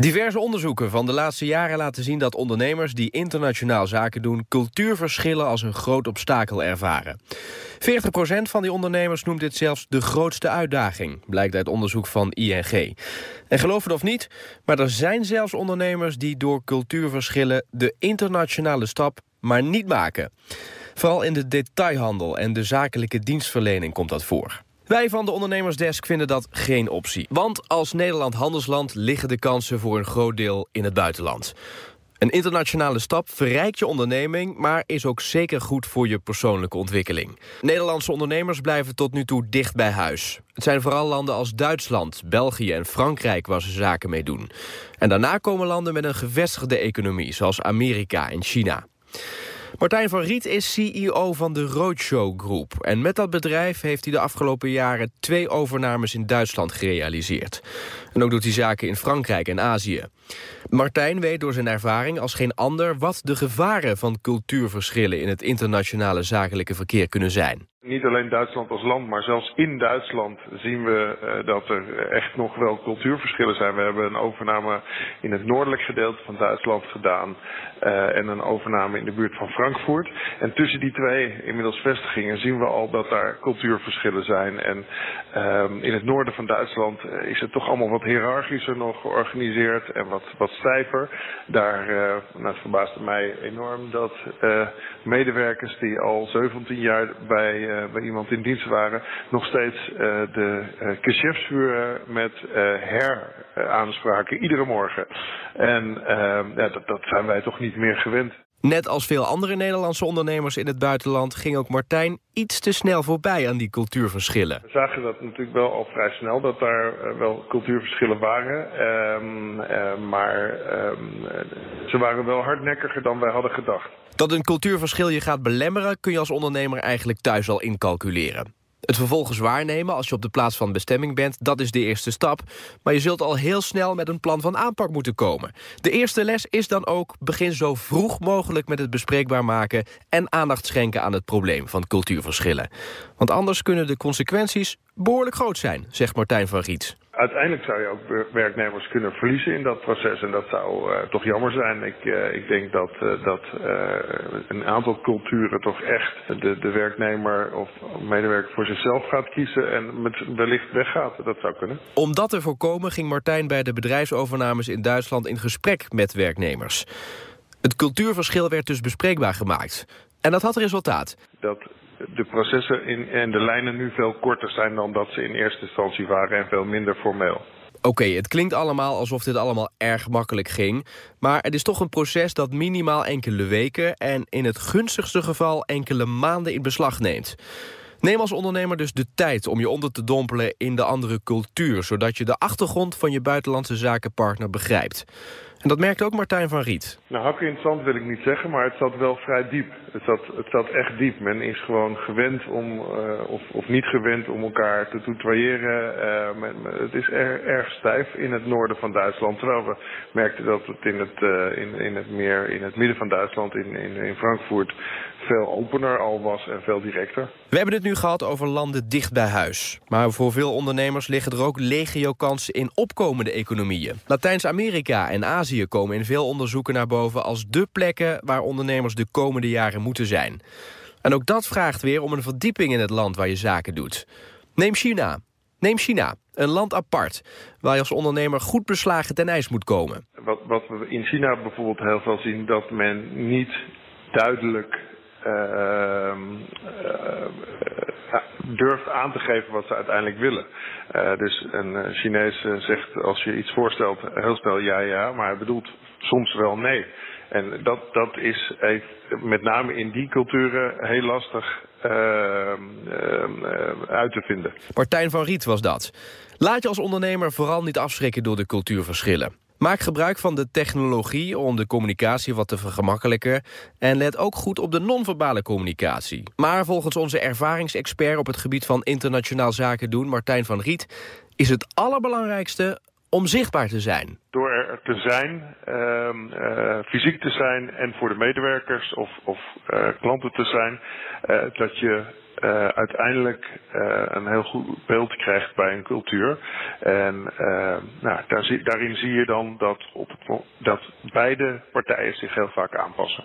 Diverse onderzoeken van de laatste jaren laten zien dat ondernemers die internationaal zaken doen cultuurverschillen als een groot obstakel ervaren. 40% van die ondernemers noemt dit zelfs de grootste uitdaging, blijkt uit onderzoek van ING. En geloof het of niet, maar er zijn zelfs ondernemers die door cultuurverschillen de internationale stap maar niet maken. Vooral in de detailhandel en de zakelijke dienstverlening komt dat voor. Wij van de Ondernemersdesk vinden dat geen optie. Want als Nederland handelsland liggen de kansen voor een groot deel in het buitenland. Een internationale stap verrijkt je onderneming... maar is ook zeker goed voor je persoonlijke ontwikkeling. Nederlandse ondernemers blijven tot nu toe dicht bij huis. Het zijn vooral landen als Duitsland, België en Frankrijk... waar ze zaken mee doen. En daarna komen landen met een gevestigde economie... zoals Amerika en China. Martijn van Riet is CEO van de Roadshow Groep. En met dat bedrijf heeft hij de afgelopen jaren twee overnames in Duitsland gerealiseerd. En ook doet hij zaken in Frankrijk en Azië. Martijn weet door zijn ervaring als geen ander wat de gevaren van cultuurverschillen in het internationale zakelijke verkeer kunnen zijn. Niet alleen Duitsland als land, maar zelfs in Duitsland zien we uh, dat er echt nog wel cultuurverschillen zijn. We hebben een overname in het noordelijk gedeelte van Duitsland gedaan uh, en een overname in de buurt van Frankfurt. En tussen die twee inmiddels vestigingen zien we al dat daar cultuurverschillen zijn. En uh, in het noorden van Duitsland eh, is het toch allemaal wat hiërarchischer nog georganiseerd en wat, wat stijver. Daar, nou, het verbaasde mij enorm dat medewerkers die al 17 jaar bij bij iemand in dienst waren, nog steeds uh, de uh, met heraanspraken iedere morgen. En ja, dat, dat zijn wij toch niet meer gewend. Net als veel andere Nederlandse ondernemers in het buitenland... ging ook Martijn iets te snel voorbij aan die cultuurverschillen. We zagen dat natuurlijk wel al vrij snel, dat daar wel cultuurverschillen waren. Um, uh, maar um, ze waren wel hardnekkiger dan wij hadden gedacht. Dat een cultuurverschil je gaat belemmeren... kun je als ondernemer eigenlijk thuis al incalculeren. Het vervolgens waarnemen als je op de plaats van bestemming bent... dat is de eerste stap. Maar je zult al heel snel met een plan van aanpak moeten komen. De eerste les is dan ook... begin zo vroeg mogelijk met het bespreekbaar maken... en aandacht schenken aan het probleem van cultuurverschillen. Want anders kunnen de consequenties behoorlijk groot zijn, zegt Martijn van Riet uiteindelijk zou je ook werknemers kunnen verliezen in dat proces. En dat zou uh, toch jammer zijn. Ik, uh, ik denk dat, uh, dat een aantal culturen toch echt de, de werknemer of medewerker voor zichzelf gaat kiezen en met wellicht weggaat. Dat zou kunnen. Om dat te voorkomen ging Martijn bij de bedrijfsovernames in Duitsland in gesprek met werknemers. Het cultuurverschil werd dus bespreekbaar gemaakt. En dat had resultaat. Dat de processen in, en de lijnen nu veel korter zijn dan dat ze in eerste instantie waren en veel minder formeel. Oké, het klinkt allemaal alsof dit allemaal erg makkelijk ging. Maar het is toch een proces dat minimaal enkele weken... en in het gunstigste geval enkele maanden in beslag neemt. Neem als ondernemer dus de tijd om je onder te dompelen in de andere cultuur... zodat je de achtergrond van je buitenlandse zakenpartner begrijpt. En dat merkt ook Martijn van Riet. Nou, hakken in het zand wil ik niet zeggen, maar het zat wel vrij diep. Het zat, het zat echt diep. Men is gewoon gewend om, uh, of, of niet gewend om elkaar te. Uh, men, het is er, erg stijf in het noorden van Duitsland. Terwijl we merkten dat het in het, uh, in, in het meer in het midden van Duitsland, in, in, in Frankfurt, veel opener al was en veel directer. We hebben het nu gehad over landen dicht bij huis. Maar voor veel ondernemers liggen er ook legio-kansen in opkomende economieën. Latijns-Amerika en Azië komen in veel onderzoeken naar boven... als de plekken waar ondernemers de komende jaren moeten zijn. En ook dat vraagt weer om een verdieping in het land waar je zaken doet. Neem China. Neem China, een land apart, waar je als ondernemer goed beslagen ten ijs moet komen. Wat, wat we in China bijvoorbeeld heel veel zien, dat men niet duidelijk uh, uh, durft aan te geven wat ze uiteindelijk willen. Uh, dus een Chinees zegt als je iets voorstelt heel snel ja ja, maar hij bedoelt soms wel nee. En dat, dat is met name in die culturen heel lastig uit te vinden. Martijn van Riet was dat. Laat je als ondernemer vooral niet afschrikken door de cultuurverschillen. Maak gebruik van de technologie om de communicatie wat te vergemakkelijken... en let ook goed op de non-verbale communicatie. Maar volgens onze ervaringsexpert op het gebied van internationaal zaken doen... Martijn van Riet, is het allerbelangrijkste om zichtbaar te zijn. Door er te zijn, uh, uh, fysiek te zijn en voor de medewerkers of, of uh, klanten te zijn... dat je uh, uiteindelijk uh, een heel goed beeld krijgt bij een cultuur. En uh, nou, daar zie, daarin zie je dan dat, op dat beide partijen zich heel vaak aanpassen.